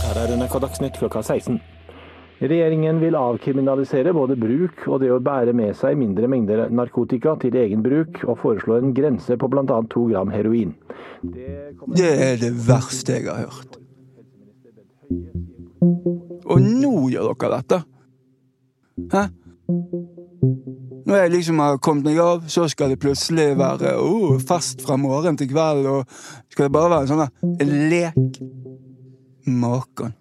Her er NRK Dagsnytt klokka 16. Regjeringen vil avkriminalisere både bruk og det å bære med seg mindre mengder narkotika til egen bruk, og foreslår en grense på bl.a. to gram heroin. Det, det er det verste jeg har hørt. Og nå gjør dere dette! Hæ? Når jeg liksom har kommet meg av, så skal det plutselig være oh, fest fra morgen til kveld, og skal det bare være en sånn lek? Maken.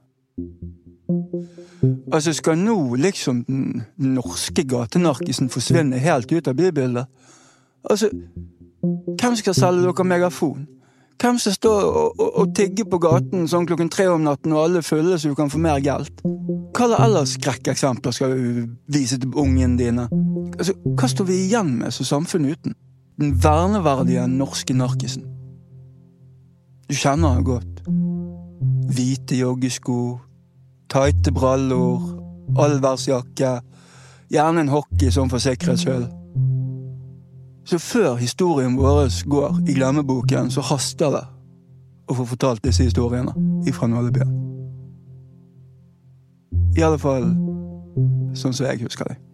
Altså, skal nå liksom den norske gatenarkisen forsvinne helt ut av bybildet? Altså, hvem skal selge dere megafon? Hvem skal stå og, og, og tigge på gaten sånn klokken tre om natten og alle fulle så du kan få mer gelt? Hva ellers skrekkeksempler skal du vise til ungene dine? Altså, Hva står vi igjen med som samfunn uten? Den verneverdige norske narkisen. Du kjenner han godt. Hvite joggesko, tighte brallor, allværsjakke, gjerne en hockey sånn for sikkerhets skyld. Så før historien vår går i glemmeboken, så haster det å få fortalt disse historiene ifra Nålebyen. I alle fall sånn som jeg husker dem.